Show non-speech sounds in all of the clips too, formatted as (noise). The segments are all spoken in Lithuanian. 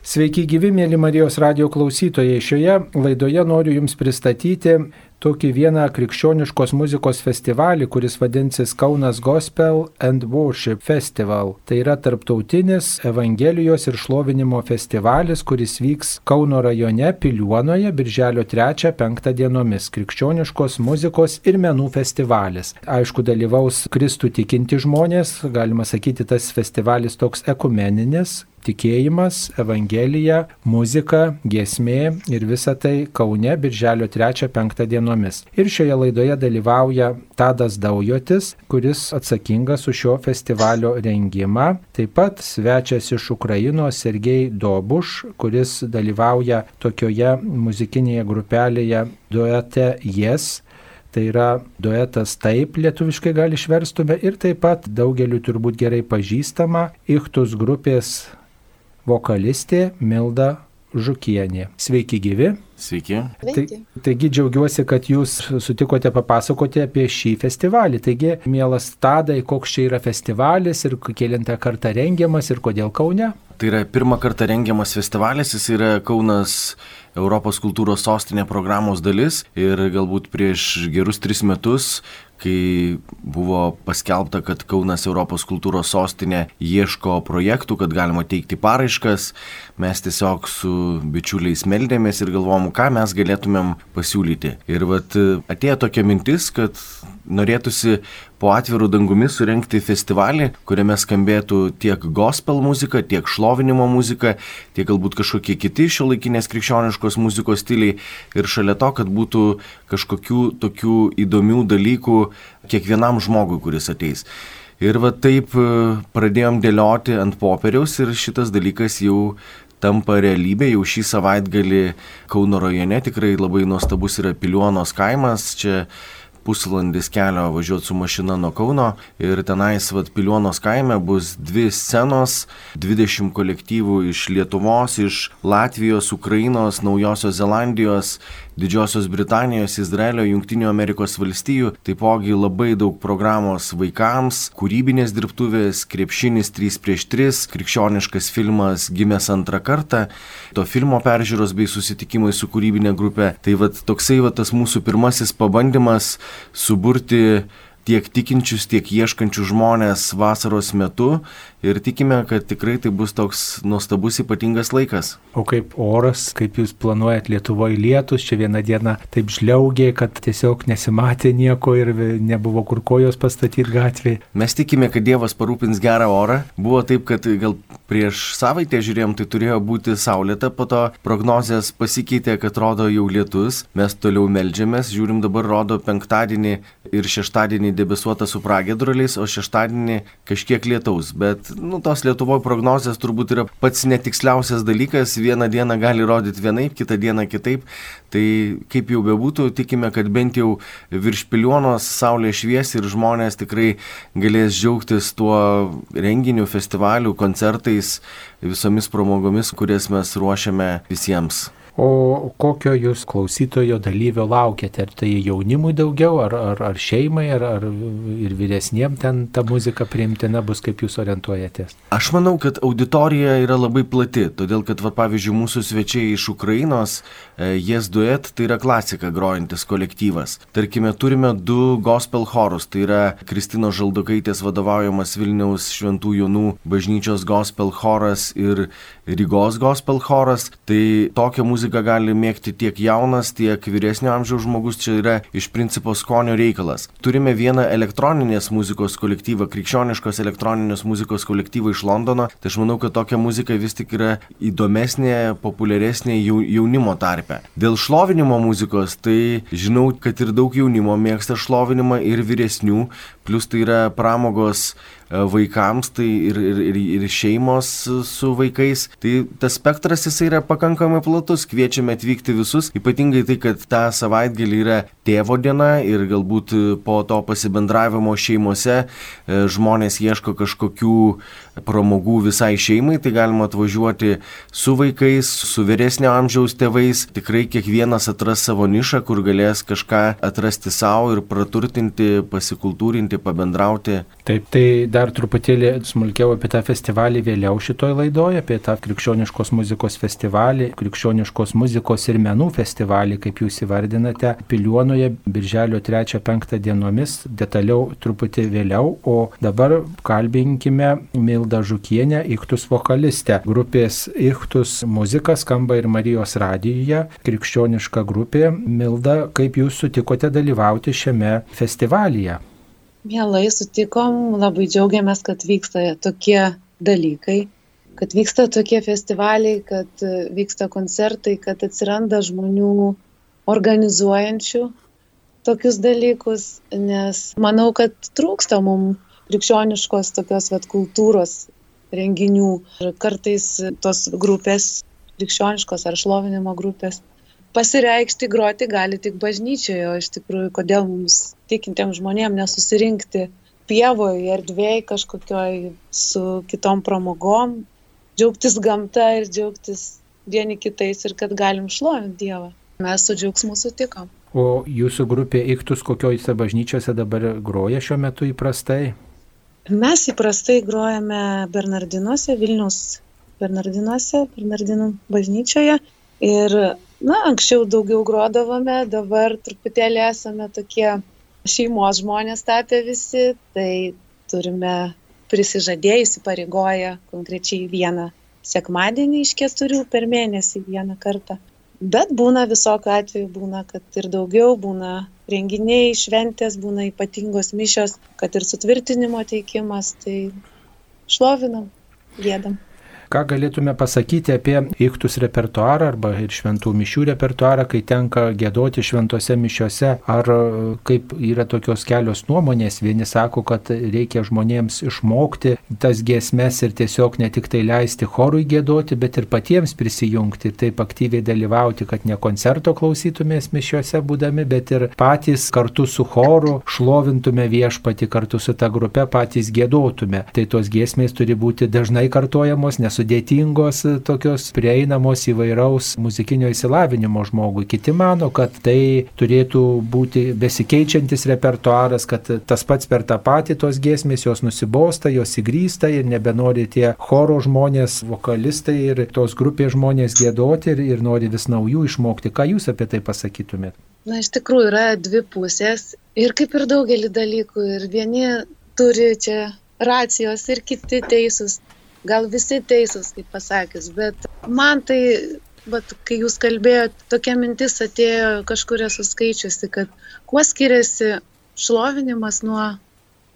Sveiki gyvi, mėly Marijos radio klausytojai. Šioje laidoje noriu Jums pristatyti tokį vieną krikščioniškos muzikos festivalį, kuris vadinsis Kaunas Gospel and Worship Festival. Tai yra tarptautinis Evangelijos ir šlovinimo festivalis, kuris vyks Kauno rajone Piliuonoje birželio 3-5 dienomis. Krikščioniškos muzikos ir menų festivalis. Aišku, dalyvaus Kristų tikinti žmonės, galima sakyti, tas festivalis toks ekumeninis, tikėjimas, evangelija, muzika, giesmė ir visa tai Kaune birželio 3-5 dienomis. Ir šioje laidoje dalyvauja Tadas Daujotis, kuris atsakingas už šio festivalio rengimą. Taip pat svečias iš Ukrainos Sergei Dobuš, kuris dalyvauja tokioje muzikinėje grupelėje duete Yes. Tai yra duetas taip lietuviškai gali išverstume ir taip pat daugeliu turbūt gerai pažįstama Ichtus grupės vokalistė Milda Žukienė. Sveiki gyvi. Sveiki. Tai, taigi džiaugiuosi, kad jūs sutikote papasakoti apie šį festivalį. Taigi, mielas Tadai, koks čia yra festivalis ir kielintą kartą rengiamas ir kodėl Kaune? Tai yra pirmą kartą rengiamas festivalis, jis yra Kaunas Europos kultūros sostinė programos dalis ir galbūt prieš gerus tris metus kai buvo paskelbta, kad Kaunas Europos kultūros sostinė ieško projektų, kad galima teikti paraiškas, mes tiesiog su bičiuliais meldėmės ir galvom, ką mes galėtumėm pasiūlyti. Ir vat atėjo tokia mintis, kad norėtųsi po atvirų dangumi surenkti festivalį, kuriame skambėtų tiek gospel muzika, tiek šlovinimo muzika, tiek galbūt kažkokie kiti šio laikinės krikščioniškos muzikos stiliai ir šalia to, kad būtų kažkokių tokių įdomių dalykų kiekvienam žmogui, kuris ateis. Ir va taip e, pradėjom dėlioti ant popieriaus ir šitas dalykas jau tampa realybė. Jau šį savaitgalį Kauno rajone tikrai labai nuostabus yra Piliuonos kaimas. Čia pusvalandis kelio važiuoti su mašina nuo Kauno ir tenais vat Piliuonos kaime bus dvi scenos, 20 kolektyvų iš Lietuvos, iš Latvijos, Ukrainos, Naujosios Zelandijos, Didžiosios Britanijos, Izraelio, Junktinių Amerikos valstijų, taipogi labai daug programos vaikams, kūrybinės dirbtuvės, krepšinis 3 prieš 3, krikščioniškas filmas gimęs antrą kartą, to filmo peržiūros bei susitikimai su kūrybinė grupė. Tai vad toksai va tas mūsų pirmasis pabandymas suburti tiek tikinčius, tiek ieškančius žmonės vasaros metu ir tikime, kad tikrai tai bus toks nuostabus ypatingas laikas. O kaip oras, kaip jūs planuojat Lietuvoje lietus, čia vieną dieną taip žliaugė, kad tiesiog nesimatė nieko ir nebuvo kur kojos pastatyti gatvėje. Mes tikime, kad Dievas parūpins gerą orą. Buvo taip, kad gal prieš savaitę žiūrėjom, tai turėjo būti saulėta, po to prognozijas pasikeitė, kad rodo jau lietus. Mes toliau melžiamės, žiūrim dabar rodo penktadienį ir šeštadienį debesuota su pragėdruliais, o šeštadienį kažkiek lietaus. Bet nu, tos Lietuvoje prognozijas turbūt yra pats netiksliausias dalykas, vieną dieną gali rodyti vienaip, kitą dieną kitaip, tai kaip jau bebūtų, tikime, kad bent jau virš pilionos saulė švies ir žmonės tikrai galės džiaugtis tuo renginiu, festivaliu, koncertais, visomis pramogomis, kurias mes ruošiame visiems. O kokio jūs klausytojo dalyvio laukiate? Ar tai jaunimui daugiau, ar, ar, ar šeimai, ar, ar ir vyresniem ten ta muzika priimtina bus, kaip jūs orientuojatės? Aš manau, kad auditorija yra labai plati, todėl kad, va, pavyzdžiui, mūsų svečiai iš Ukrainos, Jes Duet, tai yra klasika grojantis kolektyvas. Tarkime, turime du gospel chorus, tai yra Kristino Žaldokaitės vadovaujamas Vilniaus Šventų Jonų bažnyčios gospel choras ir Rygos gospel choras. Tai tokią muziką gali mėgti tiek jaunas, tiek vyresnio amžiaus žmogus, čia yra iš principo skonio reikalas. Turime vieną elektroninės muzikos kolektyvą, krikščioniškos elektroninės muzikos kolektyvą iš Londono. Tai aš manau, kad tokia muzika vis tik yra įdomesnė, populiaresnė jaunimo tarpe. Dėl šlovinimo muzikos, tai žinau, kad ir daug jaunimo mėgsta šlovinimą ir vyresnių, plus tai yra pramogos vaikams, tai ir, ir, ir, ir šeimos su vaikais. Tai tas spektras jisai yra pakankamai platus, kviečiame atvykti visus, ypatingai tai, kad tą savaitgalį yra tėvo diena ir galbūt po to pasibendravimo šeimose žmonės ieško kažkokių pramogų visai šeimai, tai galima atvažiuoti su vaikais, su vyresnio amžiaus tėvais. Tikrai kiekvienas atras savo nišą, kur galės kažką atrasti savo ir praturtinti, pasikultūrinti, pabendrauti. Taip, tai dar truputėlį smulkiau apie tą festivalį vėliau šitoj laidoje, apie tą krikščioniškos muzikos festivalį, krikščioniškos muzikos ir menų festivalį, kaip jūs įvardinate, Piliuonoje, birželio 3-5 dienomis, detaliau truputį vėliau, o dabar kalbinkime Mildą Milda Žukienė, Iktus vokalistė. Grupės Iktus muzika skamba ir Marijos radijoje, krikščioniška grupė. Milda, kaip jūs sutikote dalyvauti šiame festivalyje? Mielai sutikom, labai džiaugiamės, kad vyksta tokie dalykai, kad vyksta tokie festivaliai, kad vyksta koncertai, kad atsiranda žmonių organizuojančių tokius dalykus, nes manau, kad trūksta mums krikščioniškos tokios vat kultūros renginių. Ir kartais tos grupės, krikščioniškos ar šlovinimo grupės, pasireikšti, groti gali tik bažnyčioje, o iš tikrųjų, kodėl mums tikintiems žmonėms nesusirinkti pievoje, erdvėje kažkokioj su kitom pramogom, džiaugtis gamta ir džiaugtis vieni kitais ir kad galim šlovinti Dievą. Mes su džiaugsmu sutikom. O jūsų grupė Iktus kokiojose bažnyčiose dabar groja šiuo metu įprastai? Mes įprastai grojame Bernardinuose, Vilnius Bernardinuose, Bernardinų bažnyčioje. Ir, na, anksčiau daugiau grodavome, dabar truputėlį esame tokie šeimos žmonės tapę visi, tai turime prisižadėję, įsipareigoję konkrečiai vieną sekmadienį iš keturių per mėnesį vieną kartą. Bet būna visokių atvejų būna kad ir daugiau būna renginiai šventės būna ypatingos mišios kad ir sutvirtinimo teikimas tai šlovinam giedam Ką galėtume pasakyti apie iktus repertuarą arba ir šventų mišių repertuarą, kai tenka gėdoti šventose mišiose, ar e, kaip yra tokios kelios nuomonės, vieni sako, kad reikia žmonėms išmokti tas giesmes ir tiesiog ne tik tai leisti chorui gėdoti, bet ir patiems prisijungti ir taip aktyviai dalyvauti, kad ne koncerto klausytumės mišiuose būdami, bet ir patys kartu su choru šlovintume viešpati kartu su ta grupe, patys gėdotume. Tai tos giesmės turi būti dažnai kartojamos, nes sudėtingos, e, tokios prieinamos įvairaus muzikinio įsilavinimo žmogui. Kiti mano, kad tai turėtų būti besikeičiantis repertuaras, kad tas pats per tą patį tos giesmės jos nusibosta, jos įgrysta ir nebenori tie choro žmonės, vokalistai ir tos grupės žmonės gėdoti ir, ir nori vis naujų išmokti. Ką jūs apie tai pasakytumėte? Na, iš tikrųjų yra dvi pusės ir kaip ir daugelį dalykų ir vieni turi čia racijos ir kiti teisūs gal visi teisūs, kaip pasakius, bet man tai, bet kai jūs kalbėjote, tokia mintis atėjo kažkur esu skaičiusi, kad kuo skiriasi šlovinimas nuo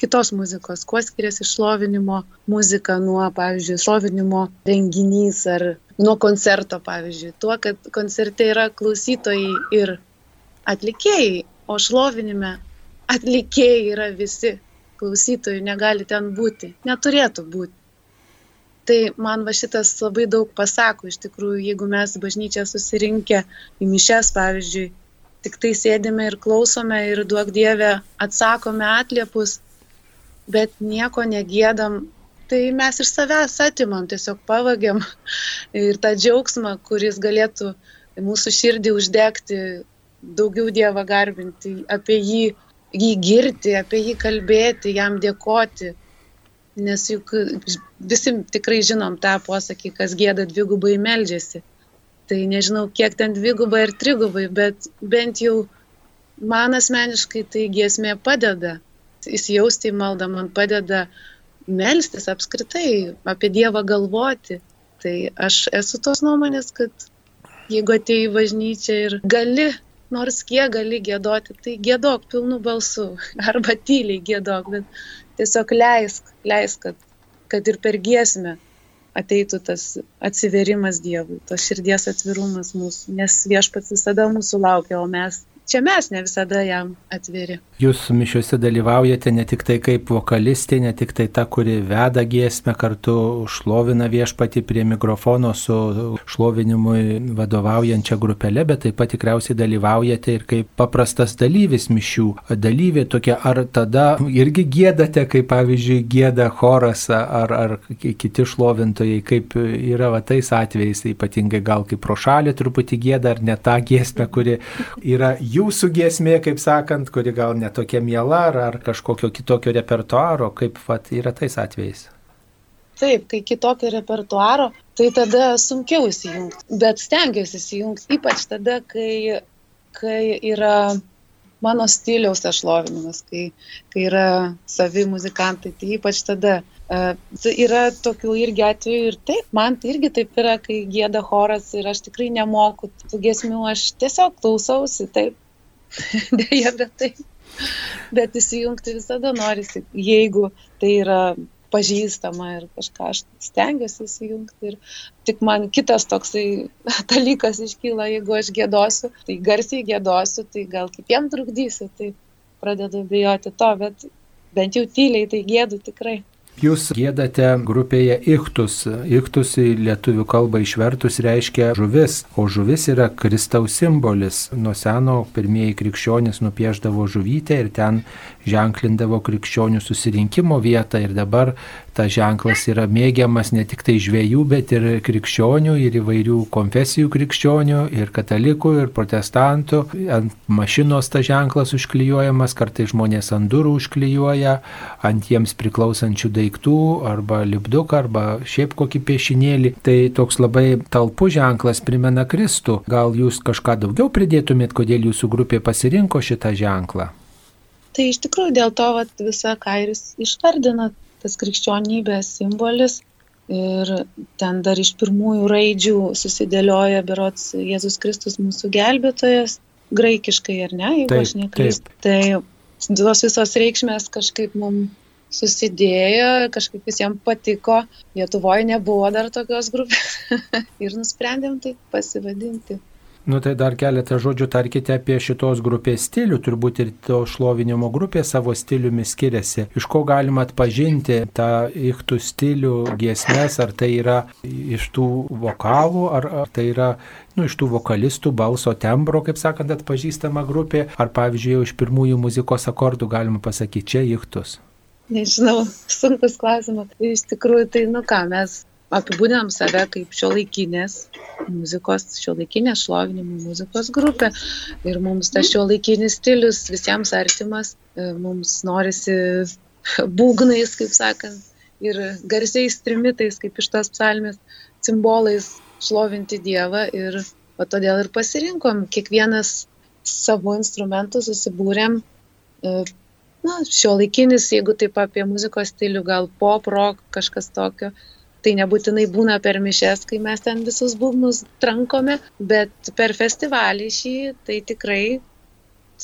kitos muzikos, kuo skiriasi šlovinimo muzika nuo, pavyzdžiui, šlovinimo renginys ar nuo koncerto, pavyzdžiui, tuo, kad koncerte yra klausytojai ir atlikėjai, o šlovinime atlikėjai yra visi, klausytojų negali ten būti, neturėtų būti tai man va šitas labai daug pasako. Iš tikrųjų jeigu mes bažnyčia susirinkę į mišias pavyzdžiui tiktai sėdime ir klausome ir duok dieve atsakome atliepus bet nieko negėdam tai mes iš savęs atimam tiesiog pavagiam (laughs) ir tą džiaugsmą kuris galėtų mūsų širdį uždegti daugiau dievą garbinti apie jį jį girti apie jį kalbėti jam dėkoti nes juk visi tikrai žinom tą posakį, kas gėda dvigubai meldžiasi. Tai nežinau, kiek ten dvigubai ar trigubai, bet bent jau man asmeniškai tai giesmė padeda. Įsijausti į maldą man padeda melstis apskritai, apie Dievą galvoti. Tai aš esu tos nuomonės, kad jeigu atei į bažnyčią ir gali, nors kiek gali gėdoti, tai gėdok pilnu balsu (laughs) arba tyliai gėdok, bet tiesiog leisk, leisk, kad, kad ir per giesmę ateitų tas atsiverimas Dievui, tos širdies atvirumas mūsų, nes viešpats visada mūsų laukia, o mes čia mes ne visada jam atviri. Jūs mišiuose dalyvaujate ne tik tai kaip vokalistė, ne tik tai ta, kuri veda giesmę kartu, šlovina viešpati prie mikrofono su šlovinimui vadovaujančia grupelė, bet taip pat tikriausiai dalyvaujate ir kaip paprastas dalyvis mišių. Dalyvė tokia, ar tada irgi gėdate, kaip pavyzdžiui gėda choras ar, ar kiti šlovintojai, kaip yra va tais atvejais, ypatingai gal kaip pro šalį truputį gėda, ar ne ta giesmė, kuri yra jūsų giesmė, kaip sakant, kuri gal netokia miela ar, ar kažkokio kitokio repertuaro, kaip vat, yra tais atvejais? Taip, kai kitokio repertuaro, tai tada sunkiau įsijungti, bet stengiuosi įsijungti, ypač tada, kai, kai yra mano stiliaus ašlovinimas, kai, kai yra savi muzikantai, tai ypač tada. Uh, yra tokių irgi atvejų ir taip, man tai irgi taip yra, kai gėda choras ir aš tikrai nemoku tų gesmių, aš tiesiog klausausi, taip, (laughs) dėja, bet taip bet įsijungti visada norisi, jeigu tai yra pažįstama ir kažką aš stengiuosi įsijungti. Ir tik man kitas toksai (laughs) dalykas iškyla, jeigu aš gėdosiu, tai garsiai gėdosiu, tai gal kitiem trukdysiu, tai pradedu bijoti to, bet bent jau tyliai tai gėdu tikrai. Jūs gėdate grupėje Ichtus. Ichtus į lietuvių kalbą išvertus reiškia žuvis, o žuvis yra Kristaus simbolis. Nuo seno pirmieji krikščionys nupieždavo žuvytę ir ten ženklindavo krikščionių susirinkimo vietą ir dabar tas ženklas yra mėgiamas ne tik tai žvėjų, bet ir krikščionių, ir įvairių konfesijų krikščionių, ir katalikų, ir protestantų. Ant mašinos tas ženklas užklijuojamas, kartai žmonės ant durų užklijuoja, ant jiems priklausančių daiktų, arba lipduką, arba šiaip kokį piešinėlį. Tai toks labai talpų ženklas primena Kristų. Gal jūs kažką daugiau pridėtumėt, kodėl jūsų grupė pasirinko šitą ženklą? Tai iš tikrųjų dėl to vat, visą, ką jūs išvardinat, tas krikščionybės simbolis. Ir ten dar iš pirmųjų raidžių susidėlioja berots Jėzus Kristus mūsų gelbėtojas, graikiškai ar ne, jeigu taip, aš neklystu. Tai tos visos reikšmės kažkaip mums susidėjo, kažkaip visiems patiko, Lietuvoje nebuvo dar tokios grupės (laughs) ir nusprendėm tai pasivadinti. Nu tai dar keletą žodžių tarkite apie šitos grupės stilių, turbūt ir to šlovinimo grupė savo stiliumi skiriasi. Iš ko galima atpažinti tą ichtų stilių giesmės, ar tai yra iš tų vokalų, ar, ar tai yra nu, iš tų vokalistų balso tembro, kaip sakant, atpažįstama grupė, ar pavyzdžiui jau iš pirmųjų muzikos akordų galima pasakyti, čia ichtus. Nežinau, sunkus klausimas. Iš tikrųjų, tai nu ką, mes apibūdinam save kaip šiuolaikinės muzikos, šiuolaikinės šlovinimo muzikos grupė. Ir mums tas šiuolaikinis stilius visiems artimas, e, mums norisi būgnais, kaip sakant, ir garsiais trimitais, kaip iš tos psalmės, simbolais šlovinti Dievą. Ir o todėl ir pasirinkom, kiekvienas savo instrumentų susibūrėm. E, na, šio laikinis, jeigu taip apie muzikos stilių, gal pop, rock, kažkas tokio, tai nebūtinai būna per mišes, kai mes ten visus būgnus trankome, bet per festivalį šį tai tikrai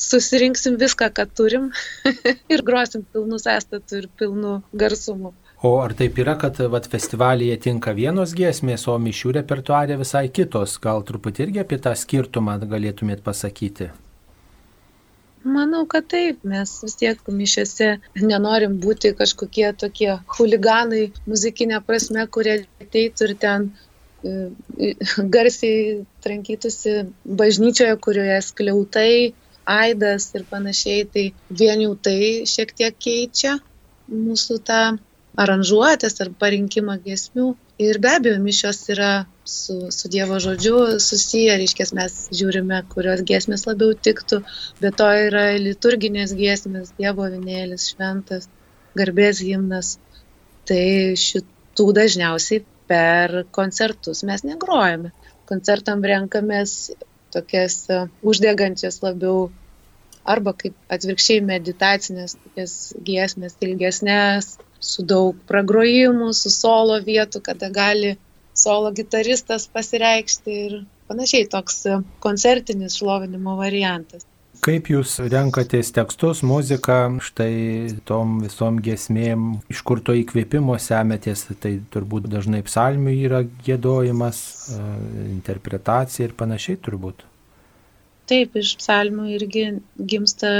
susirinksim viską, ką turim (laughs) ir grosim pilnų sąstatų ir pilnų garsumų. O ar taip yra, kad vat, festivalyje tinka vienos giesmės, o mišių repertuarė visai kitos? Gal truputį irgi apie tą skirtumą galėtumėt pasakyti? Manau, kad taip, mes vis tiek mišiose nenorim būti kažkokie tokie huliganai muzikinė prasme, kurie ateitų ir ten e, garsiai trankytųsi bažnyčioje, kurioje skliautai, aidas ir panašiai, tai vien jau tai šiek tiek keičia mūsų tą aranžuotės ar parinkimą giesmių. Ir be abejo, mišios yra su, su Dievo žodžiu susiję, reiškia, mes žiūrime, kurios giesmės labiau tiktų, bet to yra liturginės giesmės, Dievo vinėlis, šventas, garbės himnas. Tai šitų dažniausiai per koncertus mes negrojame. Koncertam renkamės tokias uždegančias labiau arba kaip atvirkščiai meditacinės tokias giesmės ilgesnės, su daug pragrojimų, su solo vietų, kada gali solo gitaristas pasireikšti ir panašiai toks koncertinis šlovinimo variantas. Kaip jūs renkatės tekstus, muziką, štai tom visom gesmėm, iš kur to įkvėpimo semetės, tai turbūt dažnai psalmių yra gėdojimas, interpretacija ir panašiai turbūt. Taip, iš psalmių irgi gimsta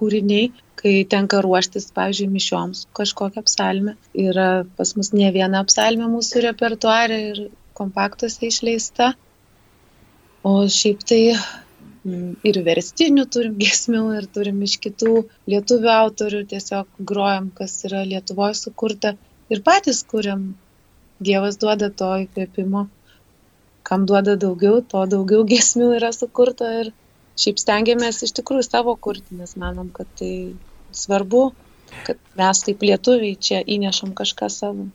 kūriniai, kai tenka ruoštis, pavyzdžiui, mišioms kažkokią psalmę. Yra pas mus ne viena psalmė mūsų repertuarė ir kompaktuose išleista. O šiaip tai mm, ir verstinių turim gesmių ir turim iš kitų lietuvių autorių, tiesiog grojam, kas yra Lietuvoje sukurta ir patys kuriam. Dievas duoda to įkvėpimo. Kam duoda daugiau, to daugiau gesmių yra sukurta ir šiaip stengiamės iš tikrųjų savo kurti, nes manom, kad tai svarbu, kad mes kaip lietuviai čia įnešam kažką savo.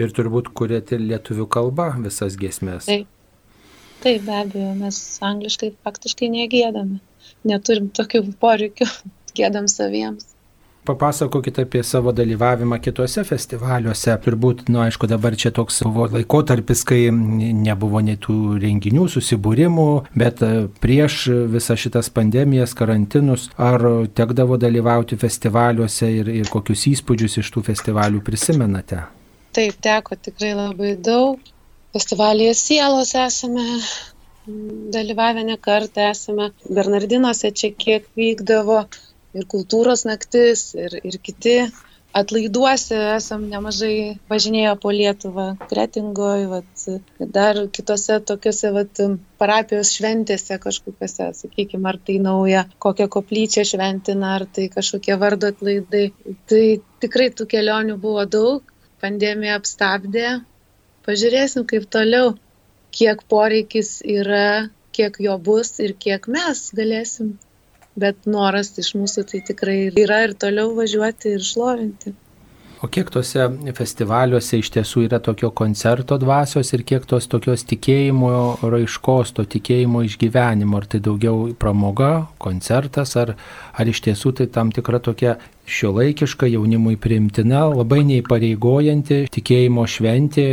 Ir turbūt kuriate lietuvių kalbą visas giesmės. Taip, taip be abejo, mes angliškai faktiškai negėdame. Neturim tokių poreikių, (laughs) gėdam saviems. Papasakokite apie savo dalyvavimą kitose festivaliuose. Turbūt, na, nu, aišku, dabar čia toks buvo laikotarpis, kai nebuvo nei tų renginių, susibūrimų, bet e, prieš visą šitas pandemijas, karantinus, ar tekdavo dalyvauti festivaliuose ir, ir kokius įspūdžius iš tų festivalių prisimenate? Taip, teko tikrai labai daug. Festivalėje sielos esame dalyvavę ne kartą, esame Bernardinuose čia kiek vykdavo ir kultūros naktis, ir, ir kiti. Atlaiduose esam nemažai važinėję po Lietuvą, Kretingoje, vat, dar kitose tokiuose vat, parapijos šventėse kažkokiuose, sakykime, ar tai nauja, kokią koplyčią šventina, ar tai kažkokie vardo atlaidai. Tai tikrai tų kelionių buvo daug, pandemija apstabdė. Pažiūrėsim, kaip toliau, kiek poreikis yra, kiek jo bus ir kiek mes galėsim bet noras iš mūsų tai tikrai yra ir toliau važiuoti ir šlovinti. O kiek tuose festivaliuose iš tiesų yra tokio koncerto dvasios ir kiek tos tokios tikėjimo raiškos, to tikėjimo išgyvenimo, ar tai daugiau pramoga, koncertas, ar, ar iš tiesų tai tam tikra tokia šiuolaikiška, jaunimui priimtina, labai neįpareigojanti tikėjimo šventė,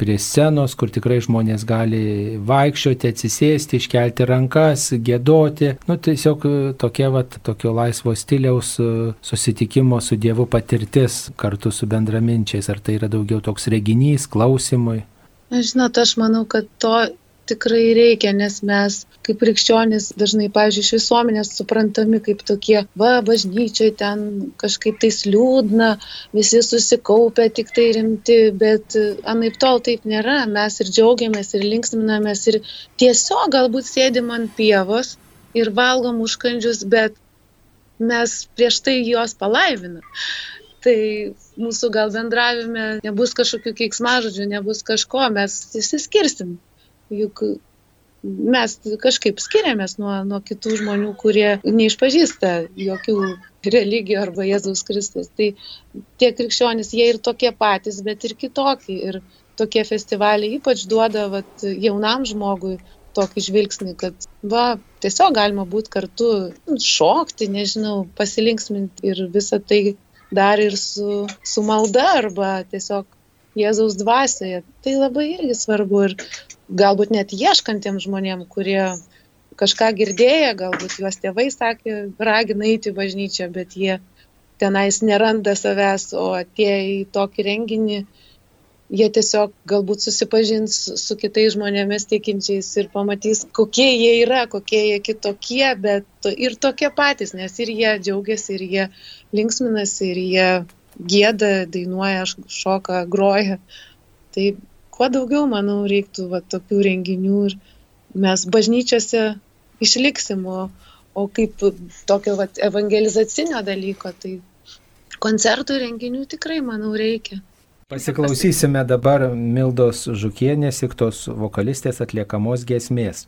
prie scenos, kur tikrai žmonės gali vaikščioti, atsisėsti, iškelti rankas, gėdoti. Nu, tiesiog tokia, vat, tokio laisvo stiliaus susitikimo su Dievu patirtis kartu su bendraminčiais. Ar tai yra daugiau toks reginys, klausimui? Žinot, aš manau, kad to tikrai reikia, nes mes kaip krikščionys dažnai, pavyzdžiui, iš visuomenės suprantami kaip tokie, va, bažnyčiai ten kažkaip tais liūdna, visi susikaupę, tik tai rimti, bet anaip tol taip nėra, mes ir džiaugiamės, ir linksminamės, ir tiesiog galbūt sėdim ant pievos ir valgom užkandžius, bet mes prieš tai juos palaivinam. Tai mūsų gal bendravime nebus kažkokių keiksmažodžių, nebus kažko, mes išsiskirsim juk mes kažkaip skiriamės nuo, nuo kitų žmonių, kurie neišpažįsta jokių religijų arba Jėzaus Kristus. Tai tie krikščionys, jie ir tokie patys, bet ir kitokie. Ir tokie festivaliai ypač duoda vat, jaunam žmogui tokį žvilgsnį, kad va, tiesiog galima būti kartu, šokti, nežinau, pasilinksminti ir visą tai dar ir su, su malda arba tiesiog Jėzaus dvasioje. Tai labai irgi svarbu ir galbūt net ieškantiem žmonėm, kurie kažką girdėję, galbūt juos tėvai sakė, ragina eiti į bažnyčią, bet jie tenais neranda savęs, o atėję į tokį renginį, jie tiesiog galbūt susipažins su kitais žmonėmis tikinčiais ir pamatys, kokie jie yra, kokie jie kitokie, bet ir tokie patys, nes ir jie džiaugiasi, ir jie linksminasi, ir jie gėda, dainuoja, šoka, groja. Tai kuo daugiau, manau, reiktų va, tokių renginių ir mes bažnyčiose išliksim, o, o kaip tokio va, evangelizacinio dalyko, tai koncertų renginių tikrai, manau, reikia. Pasiklausysime dabar Mildos Žukienės, iktos vokalistės atliekamos giesmės.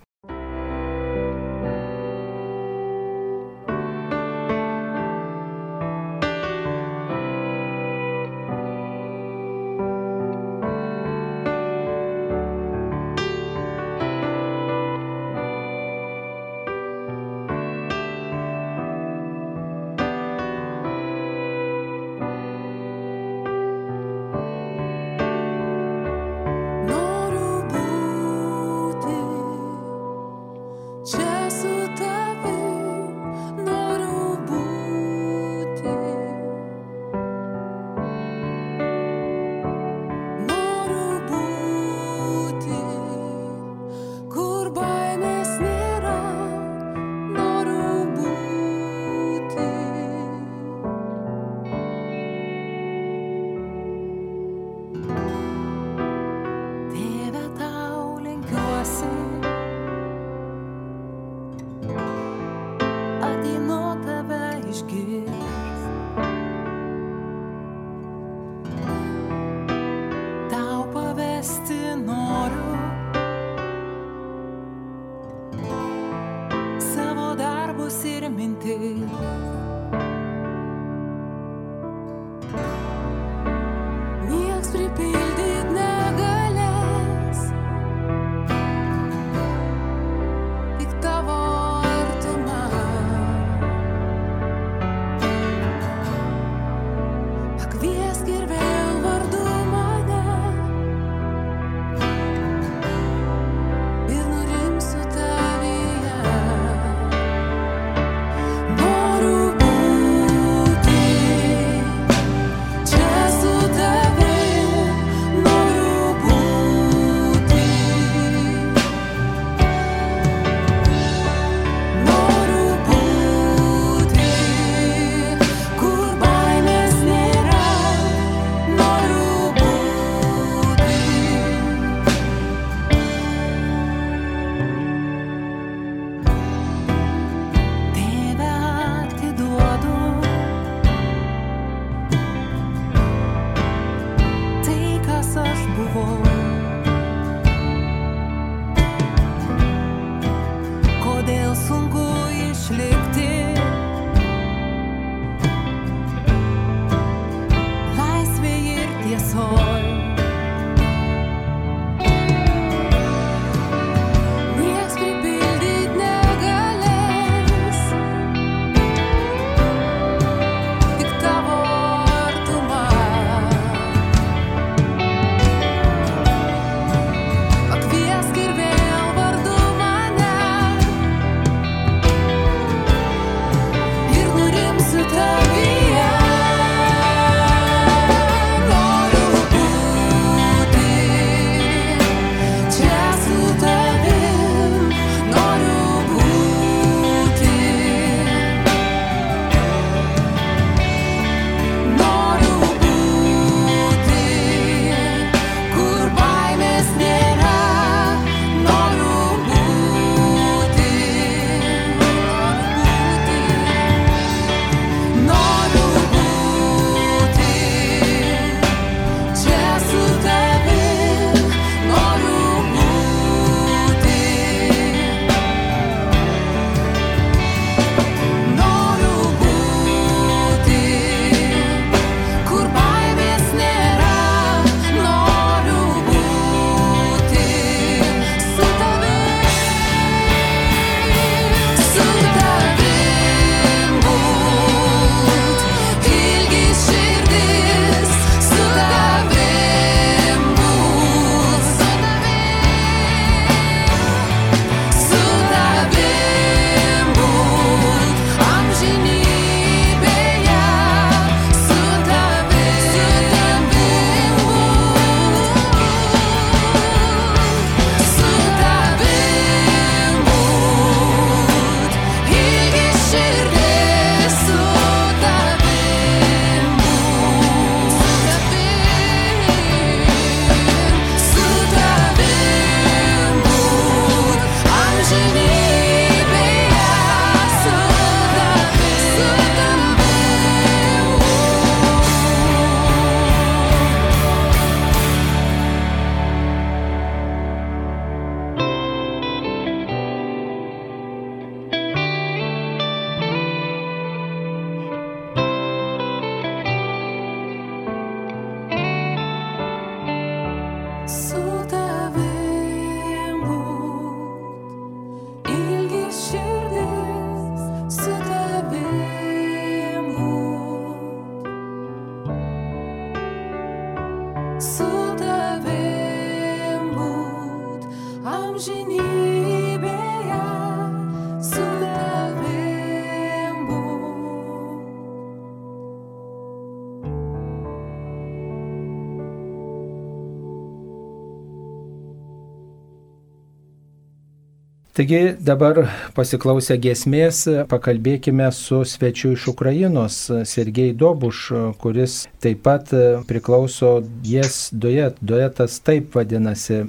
Taigi dabar pasiklausę giesmės pakalbėkime su svečiu iš Ukrainos, Sergei Dobuš, kuris taip pat priklauso Jes Duet. Duetas taip vadinasi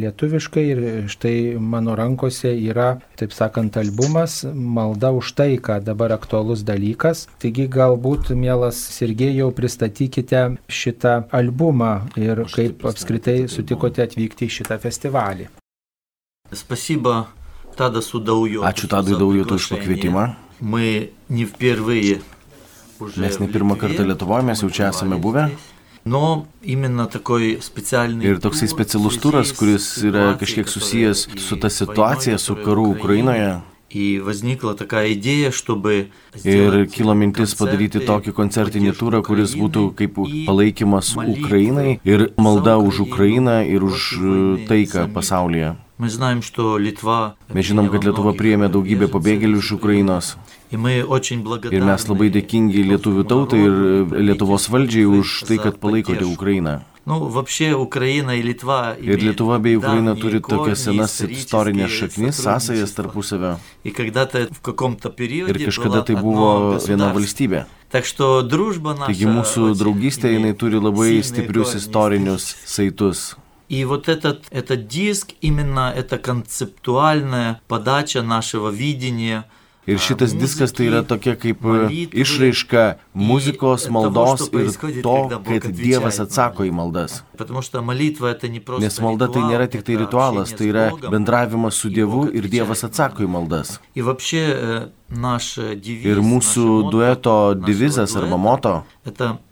lietuviškai ir štai mano rankose yra, taip sakant, albumas Malda už taiką, dabar aktualus dalykas. Taigi galbūt, mielas Sergejau, pristatykite šitą albumą ir kaip apskritai sutikote atvykti į šitą festivalį. Спасибо Тадасу Даujotui Ačiū Tadui Daujotui už pakvietimą. Мы не впервые уже Mes ne в pirmą Литве, kartą Lietuvoje, mes jau čia esame побывали buvę. здесь. Но именно такой специальный Ir toksai тур specialus в turas, связи с kuris yra ситуацией, kažkiek которая susijęs и su ta с войной, situacija, su которая karu в Ukrainoje. И возникла такая идея, чтобы Ir сделать kilo mintis padaryti концерты, tokį koncertinį поддержку turą, kuris būtų Украины kaip и palaikymas молитвы Ukrainai ir malda за už Ukrainą ir už против войны e, taiką самих. pasaulyje. Мы знаем, что Литва Mes žinom, kad Lietuva priėmė daugybę pabėgėlių iš Ukrainos. И мы очень Ir mes labai dėkingi lietuvių tautai ir e, Lietuvos valdžiai už tai, kad palaikote Ukrainą. Ну, вообще Украина и Литва Ir имеют Lietuva bei Ukraina давние turi корни, tokias senas исторические istorinės šaknis, sąsajas сотрудничества. tarpusavio. И когда-то в каком-то периоде Ir kažkada была tai одно buvo viena государство. valstybė. Так что дружба наша Taigi mūsų очень draugystė jinai имеет turi labai сильные stiprius корни istorinius saitus. И вот этот, этот диск, именно это концептуальная подача нашего видения. Ir šitas diskas tai yra tokia kaip e, išraiška muzikos, maldos ir to, kad Dievas atsako į maldas. Потому что молитва это не просто Nes malda tai ритуал, nėra tik tai это ritualas, общение tai с yra Богом. bendravimas su Dievu Бог ir Dievas отвечает atsako į на maldas. И вообще э, наш э, девиз, Ir наше mūsų мото dueto нашего devizas дуэта arba moto – это музыкой и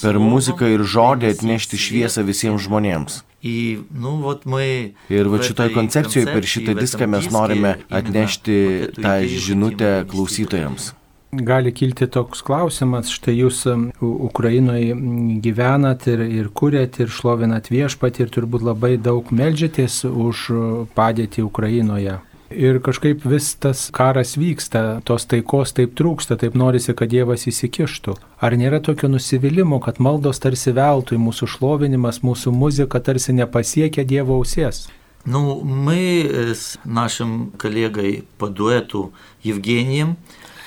per muziką ir žodį atnešti šviesą visiems žmonėms. Ir va šitoj koncepcijoje per šitą diską mes norime atnešti tą žinutę klausytojams. Gali kilti toks klausimas, štai jūs um, Ukrainoje gyvenat ir, ir kuriat ir šlovinat viešpatį ir turbūt labai daug melžiatės už uh, padėtį Ukrainoje. Ir kažkaip vis tas karas vyksta, tos taikos taip trūksta, taip norisi, kad Dievas įsikištų. Ar nėra tokio nusivylimų, kad maldos tarsi veltui, mūsų šlovinimas, mūsų muzika tarsi nepasiekia Dievo ausies? Ну, мы э, с нашим коллегой по дуэту Евгением,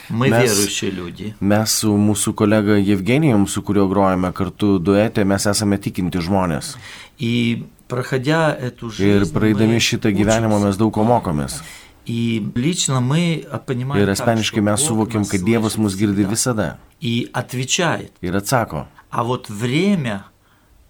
мы Mes- верующие люди. Mes su mūsų kolega Jevgenijum, su kuriuo grojame kartu duete, mes esame tikinti žmonės. И проходя эту Ir жизнь, praeidami мы šitą gyvenimą учимся. mes daug ko mokomės. И лично мы а, понимаем, Ir так, asmeniškai что mes Бог suvokiam, нас kad Dievas слышит mus girdi всегда visada и отвечает. ir atsako. А вот время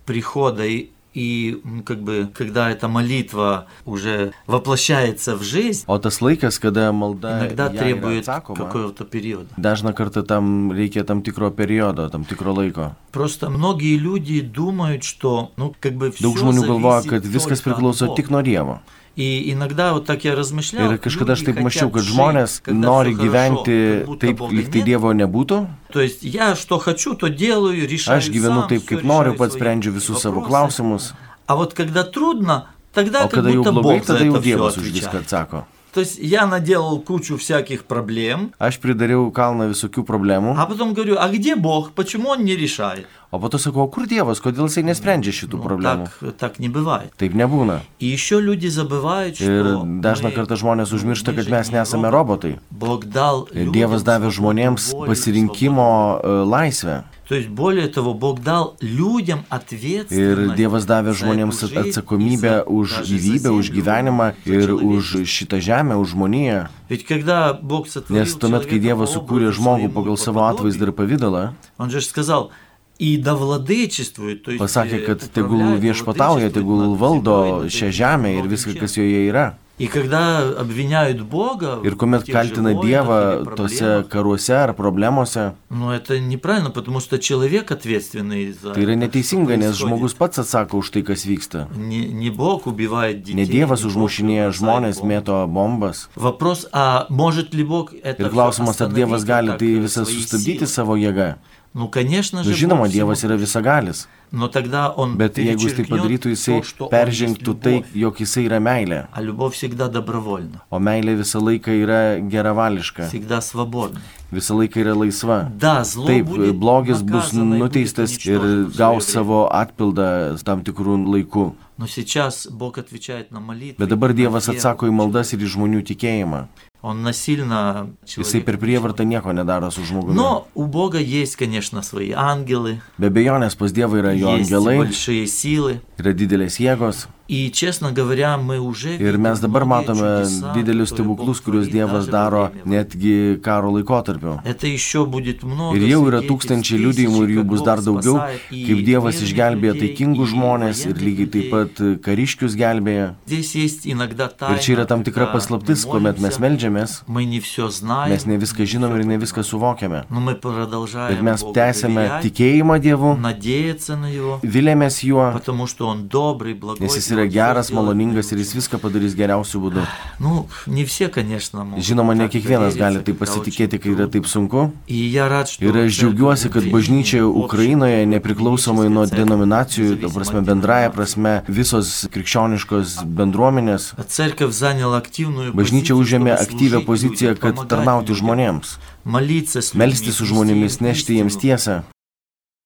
прихода и, и, м, как бы, когда эта молитва уже воплощается в жизнь, O tas laikas, kada malda иногда ją yra требует atsakoma, какого-то периода. dažna kartą tam reikia tam tikro periodo, tam tikro laiko. Просто многие люди думают, что, ну, как бы все Daug žmonių galvoja, kad viskas priklauso tik nuo Dievo. И иногда вот так я размышлял. Ir kažkada aš люди taip mačiau, хотят kad жить, žmonės когда nori всё хорошо, gyventi как будто taip, Бога lyg tai нет. Dievo nebūtų. То есть я что хочу, то делаю, решаю Aš gyvenu сам, taip, всё kaip noriu, решаю pats свои sprendžiu visus savo вопросы. klausimus. А вот когда трудно, тогда O как kada jau будто blogai, Бог за tada jau это все Dievas už viską отвечает. atsako. То есть я наделал кучу всяких проблем, Aš pridariau kalną visokių problemų, а потом говорю, а где Бог? Почему Он не решает? o po to sakau, o kur Dievas, kodėl jisai nesprendžia šitų Ну, problemų. так, так не бывает. Taip nebūna. И еще люди забывают, Ir что dažna мы- kartą žmonės мы užmiršta, kad же mes не nesame роботы. robotai. Бог дал Ir людям Dievas davė свободу žmonėms воли, pasirinkimo e, laisvę. То есть, более того, Бог дал людям Ir ответственность Dievas davė за žmonėms эту жизнь atsakomybę и за- už даже за gyvybę, už землю, gyvenimą за ir человечество. už šitą žemę, už žmoniją. Ведь когда Бог сотворил Nes tuomet, kai человека Dievas по sukūrė образу žmogų своему pagal и savo по atvaizdą ir подобию, pavydalą, Он же сказал, и да владычествует, то есть pasakė, э, kad tegul управляет, viešpatauja, владычествует tegul над valdo землей, над šią этим žemę ir многим viską, чем. kas joje yra. И когда обвиняют Бога Ir в kuomet тех же kaltina войнах Dievą или tose проблемах, karuose ar problemose, ну это неправильно, потому что человек ответственный за tai yra это, что neteisinga, nes происходит. žmogus pats atsako už tai, kas vyksta. Не, не Бог убивает детей. Ne Dievas не Бог užmušinėja бросает žmonės, бомбы. mėto bombas. Вопрос, а может ли Бог это Ir всё klausimas, ar Dievas остановить, gali как, tai э, visą свои sustabdyti силы? savo jėgą. Ну, конечно же, Nu, žinoma, Бог Dievas всему- yra visagalis, Но тогда он bet jeigu jis tai перечеркнет padarytų, jisai то, что он есть peržengtų tai, любовь. jog jisai yra meilė. А любовь всегда добровольна, O meilė visą laiką yra geravališka, всегда свободна. visą laiką yra laisva. Да, зло Taip, будет blogis bus наказано и будет nuteistas ir уничтожено в своё gaus время. savo atpildą tam tikrų laikų. Но сейчас Бог отвечает на молитвы. Bet dabar на Dievas веру. atsako į maldas ir į žmonių tikėjimą. Он насильно Jisai per человека prievartą nieko nedaro su žmogumi. Но у Бога есть, конечно, свои ангелы, Be bejonės pas Dievą yra jo есть angelai, большие силы, yra didelės jėgos. И, честно говоря, мы уже Ir mes dabar matome didelius stebuklus, kuriuos Dievas daro netgi karo laikotarpiu. Это еще будет много Ir jau yra tūkstančiai liudijimų ir jų bus dar daugiau, kaip Dievas išgelbėja taikingus žmonės ir lygiai taip pat kariškius gelbėja. Здесь есть иногда Ir čia yra tam tikra когда paslaptis, мы kuomet mes молимся, melžiamės, Мы не все знаем, mes ne viską žinom ir ne viską suvokiame. но мы продолжаем Bet mes Богу tęsiame доверять, tikėjimą Dievu, надеяться на Его, vilėmės juo, потому что Он добрый, благой. nes jis и yra Он всё geras, сделает maloningas ir для jis viską padarys geriausiu būdu. Ну, не все, конечно, могут Žinoma, ne так kiekvienas довериться, gali taip когда pasitikėti, очень kai yra трудно. taip sunku. И я рад, что Ir aš церковь džiaugiuosi, kad Украины, bažnyčia общая, Ukrainoje, nepriklausomai nuo церковь, denominacijų, ta независимо prasme от bendraja деноминации, prasme, visos krikščioniškos bendruomenės, Церковь заняла активную bažnyčia позицию, užėmė чтобы aktyvią служить poziciją, людям, kad помогать tarnauti людям, žmonėms, молиться с людьми, melstis su žmonėmis, нести им nešti jiems истину, tiesą,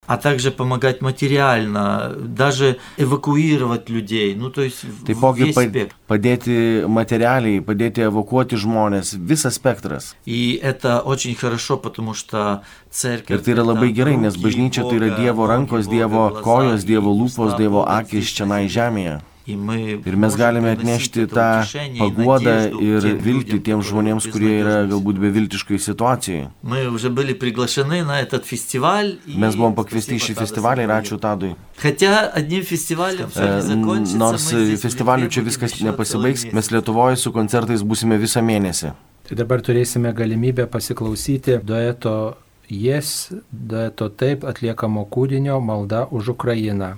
а также помогать материально, даже эвакуировать людей, ну то есть в- taipogi весь pa- спектр. padėti materialiai, padėti evakuoti žmonės, visas spektras. И это очень хорошо, потому что церковь... Ir tai yra labai это gerai, nes руки bažnyčia tai yra Бога, Dievo ноги rankos, Бога, Dievo глаза kojos, и Dievo lūpos, уста Dievo Бога akis здесь čia на na земле. žemėje. Ir mes galime atnešti tą paguodą ir viltį tiems žmonėms, kurie yra galbūt beviltiškai situacijai. Mes buvom pakviesti į šį festivalį ir ačiū Tadui. Nors festivalių čia viskas nepasibaigs, mes Lietuvoje su koncertais būsime visą mėnesį. Tai dabar turėsime galimybę pasiklausyti dueto Jes, dueto taip atliekamo kūrinio Malda už Ukrainą.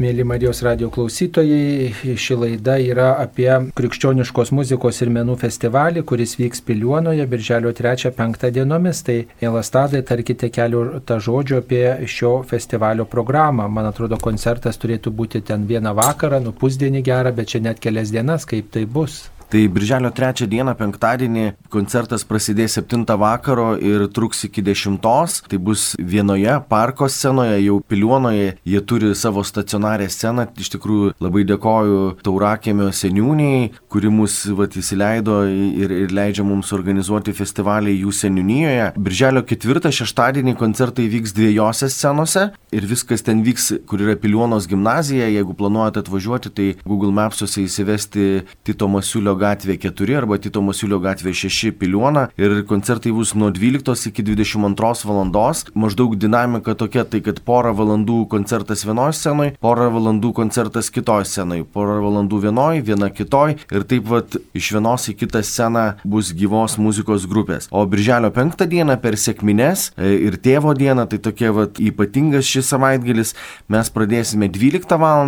Mėly Marijos radio klausytojai, ši laida yra apie krikščioniškos muzikos ir menų festivalį, kuris vyks Piliuonoje birželio 3-5 dienomis. Tai, mielas Tadai, tarkite keletą žodžių apie šio festivalio programą. Man atrodo, koncertas turėtų būti ten vieną vakarą, nu pusdienį gerą, bet čia net kelias dienas, kaip tai bus. Tai birželio 3 dieną, penktadienį, koncertas prasidės 7 vakaro ir truks iki 10. Tai bus vienoje parko scenoje, jau Piliuonoje, jie turi savo stacionarę sceną. Iš tikrųjų labai dėkoju Taurakėmio seniūniai, kuri mus vat, įsileido ir, ir leidžia mums organizuoti festivalį jų seniūnijoje. Birželio 4 šeštadienį koncertai vyks dviejose scenose ir viskas ten vyks, kur yra Piliuonos gimnazija. Jeigu planuojate atvažiuoti, tai Google Maps'uose įsivesti Tito Masiulio gatvė 4 arba Tito Masiulio gatvė 6 Piliuona ir koncertai bus nuo 12 iki 22 valandos. Maždaug dinamika tokia, tai kad porą valandų koncertas vienoje scenoje, porą valandų koncertas kitoje scenoje, porą valandų vienoje, viena kitoje ir taip vat iš vienos į kitą sceną bus gyvos muzikos grupės. O birželio 5 dieną per sėkmines e, ir tėvo dieną, tai tokia vat ypatingas šis savaitgalis, mes pradėsime 12 val.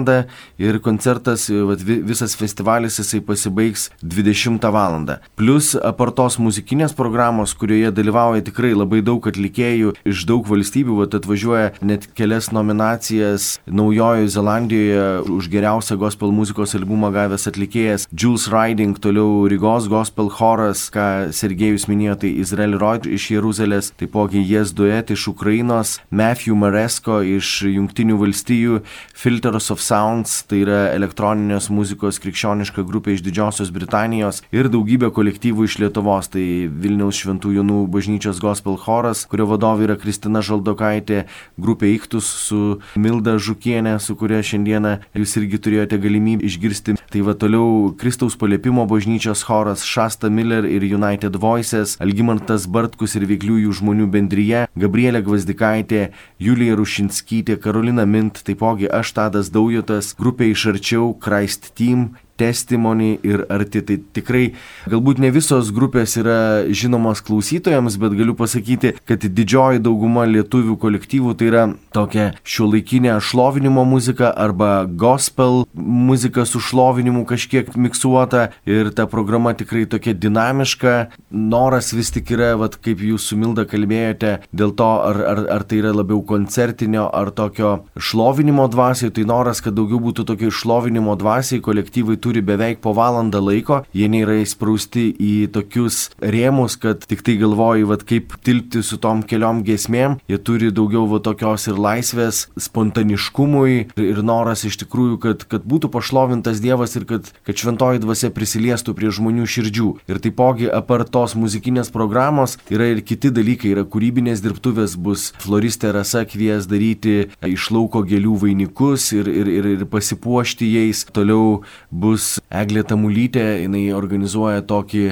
ir koncertas, e, vat, visas festivalis jisai pasibaigs 20 val. Plus apartos muzikinės programos, kurioje dalyvauja tikrai labai daug atlikėjų iš daug valstybių, vat atvažiuoja net kelias nominacijas Naujojoje Zelandijoje už geriausią gospel muzikos albumą gavęs atlikėjas Jules Riding, toliau Rygos gospel choras, ką Sergejus minėjo, tai Izrael Royd iš Jeruzalės, taipogi Jes Duet iš Ukrainos, Matthew Maresko iš Junktinių valstijų, Filters of Sounds, tai yra elektroninės muzikos krikščioniška grupė iš Didžiosios Britanijos. Britanijos ir daugybė kolektyvų iš Lietuvos. Tai Vilniaus Šventų Jonų bažnyčios gospel choras, kurio vadovė yra Kristina Žaldokaitė, grupė Iktus su Milda Žukienė, su kuria šiandieną jūs irgi turėjote galimybę išgirsti. Tai va toliau Kristaus paliepimo bažnyčios choras Šasta Miller ir United Voices, Algymantas Bartkus ir veikliųjų žmonių bendryje, Gabrielė Gvazdikaitė, Julija Rušinskytė, Karolina Mint, taipogi aš Tadas Daujotas, grupė iš arčiau Christ Team testimony ir arti. Tai tikrai galbūt ne visos grupės yra žinomos klausytojams, bet galiu pasakyti, kad didžioji dauguma lietuvių kolektyvų tai yra tokia šiuolaikinė šlovinimo muzika arba gospel muzika su šlovinimu kažkiek miksuota ir ta programa tikrai tokia dinamiška. Noras vis tik yra, vat, kaip jūs su Milda kalbėjote, dėl to, ar, ar, ar tai yra labiau koncertinio ar tokio šlovinimo dvasiai, tai noras, kad daugiau būtų tokio šlovinimo dvasiai, kolektyvai turi beveik po valandą laiko, jie nėra įsprausti į tokius rėmus, kad tik tai galvoji, vad kaip tilpti su tom keliom gesmėm, jie turi daugiau va tokios ir laisvės, spontaniškumui ir noras iš tikrųjų, kad, kad būtų pašlovintas Dievas ir kad, kad šventoji dvasia prisiliestų prie žmonių širdžių. Ir taipogi apart tos muzikinės programos yra ir kiti dalykai, yra kūrybinės dirbtuvės, bus floristė Rasa kvies daryti iš lauko gėlių vainikus ir, ir, ir, ir pasipuošti jais. Toliau bus bus Eglė Tamulytė, jinai organizuoja tokį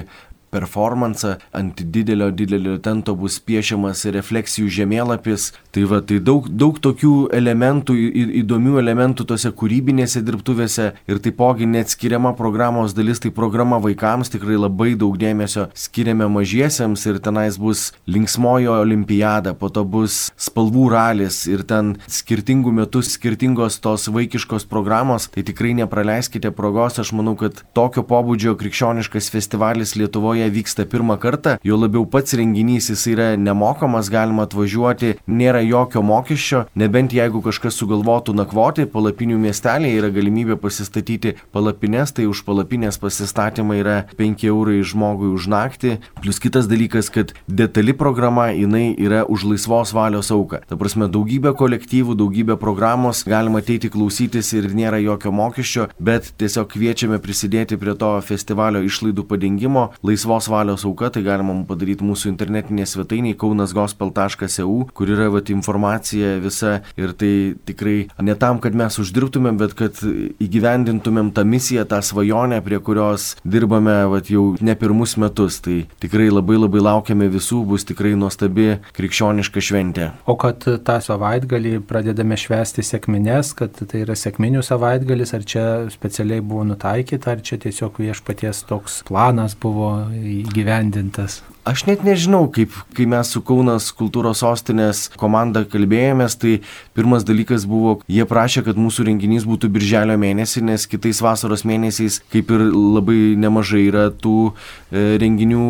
performansą, ant didelio, didelio tento bus piešiamas refleksijų žemėlapis. Tai va, tai daug, daug tokių elementų, įdomių elementų tose kūrybinėse dirbtuvėse ir taipogi neatskiriama programos dalis, tai programa vaikams tikrai labai daug dėmesio skiriame mažiesiems ir tenais bus linksmojo olimpiada, po to bus spalvų ralis ir ten skirtingų metų skirtingos tos vaikiškos programos, tai tikrai nepraleiskite progos, aš manau, kad tokio pobūdžio krikščioniškas festivalis Lietuvoje Lietuvoje vyksta pirmą kartą, jo labiau pats renginys jis yra nemokamas, galima atvažiuoti, nėra jokio mokesčio, nebent jeigu kažkas sugalvotų nakvoti, palapinių miestelėje yra galimybė pasistatyti palapines, tai už palapinės pasistatymą yra 5 eurai žmogui už naktį. Plus kitas dalykas, kad detali programa jinai yra už laisvos valios auką. Ta prasme, daugybė kolektyvų, daugybė programos, galima ateiti klausytis ir nėra jokio mokesčio, bet tiesiog kviečiame prisidėti prie to festivalio išlaidų padengimo. Laisvos laisvos valios auka, tai galima padaryti mūsų internetinėje svetainėje kaunasgospel.eu, kur yra vat, informacija visa ir tai tikrai ne tam, kad mes uždirbtumėm, bet kad įgyvendintumėm tą misiją, tą svajonę, prie kurios dirbame vat, jau ne pirmus metus. Tai tikrai labai labai laukiame visų, bus tikrai nuostabi krikščioniška šventė. O kad tą savaitgalį pradedame švęsti sėkmines, kad tai yra sėkminių savaitgalis, ar čia specialiai buvo nutaikyta, ar čia tiesiog viešpaties toks planas buvo įgyvendintas? Aš net nežinau, kaip, kai mes su Kaunas kultūros sostinės komanda kalbėjomės, tai pirmas dalykas buvo, jie prašė, kad mūsų renginys būtų birželio mėnesį, nes kitais vasaros mėnesiais kaip ir labai nemažai yra tų e, renginių,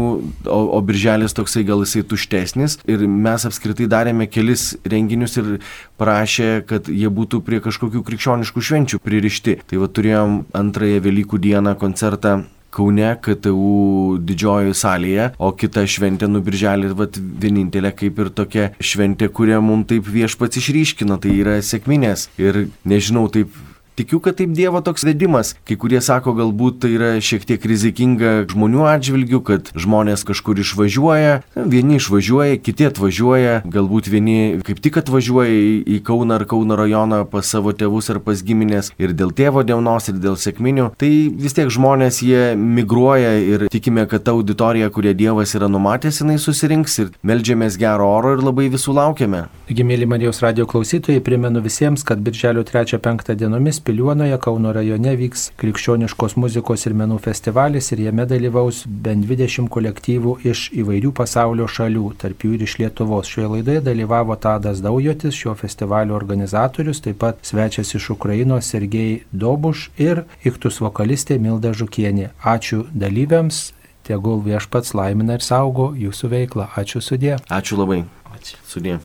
o, o birželis toksai gal jisai tuštesnis. Ir mes apskritai darėme kelis renginius ir prašė, kad jie būtų prie kažkokių krikščioniškų švenčių pririšti. Tai va turėjom antrąją Velykų dieną koncertą Kaune KTU didžiojoje salėje, o kita šventė nubirželį, vat vienintelė kaip ir tokia šventė, kurią mums taip viešpats išryškino, tai yra sėkminės. Ir nežinau, taip Tikiu, kad taip Dievo toks vedimas. Kai kurie sako, galbūt tai yra šiek tiek rizikinga žmonių atžvilgių, kad žmonės kažkur išvažiuoja, vieni išvažiuoja, kiti atvažiuoja, galbūt vieni kaip tik atvažiuoja į Kauną ar Kauno rajoną pas savo tėvus ar pas giminės ir dėl tėvo dienos, ir dėl sėkminių. Tai vis tiek žmonės jie migruoja ir tikime, kad ta auditorija, kurie Dievas yra numatęs, jinai susirinks ir melžiamės gero oro ir labai visų laukiame. Taigi, mėly Marijos radio klausytojai, primenu visiems, kad birželio 3-5 dienomis Piliuonoje Kauno rajone vyks krikščioniškos muzikos ir menų festivalis ir jame dalyvaus bent 20 kolektyvų iš įvairių pasaulio šalių, tarp jų ir iš Lietuvos. Šioje laidoje dalyvavo Tadas Daujotis, šio festivalio organizatorius, taip pat svečias iš Ukrainos Sergei Dobuš ir iktus vokalistė Milda Žukienė. Ačiū dalyviams, tegul viešpats laimina ir saugo jūsų veiklą. Ačiū sudė. Ačiū labai. Ačiū. Sudė.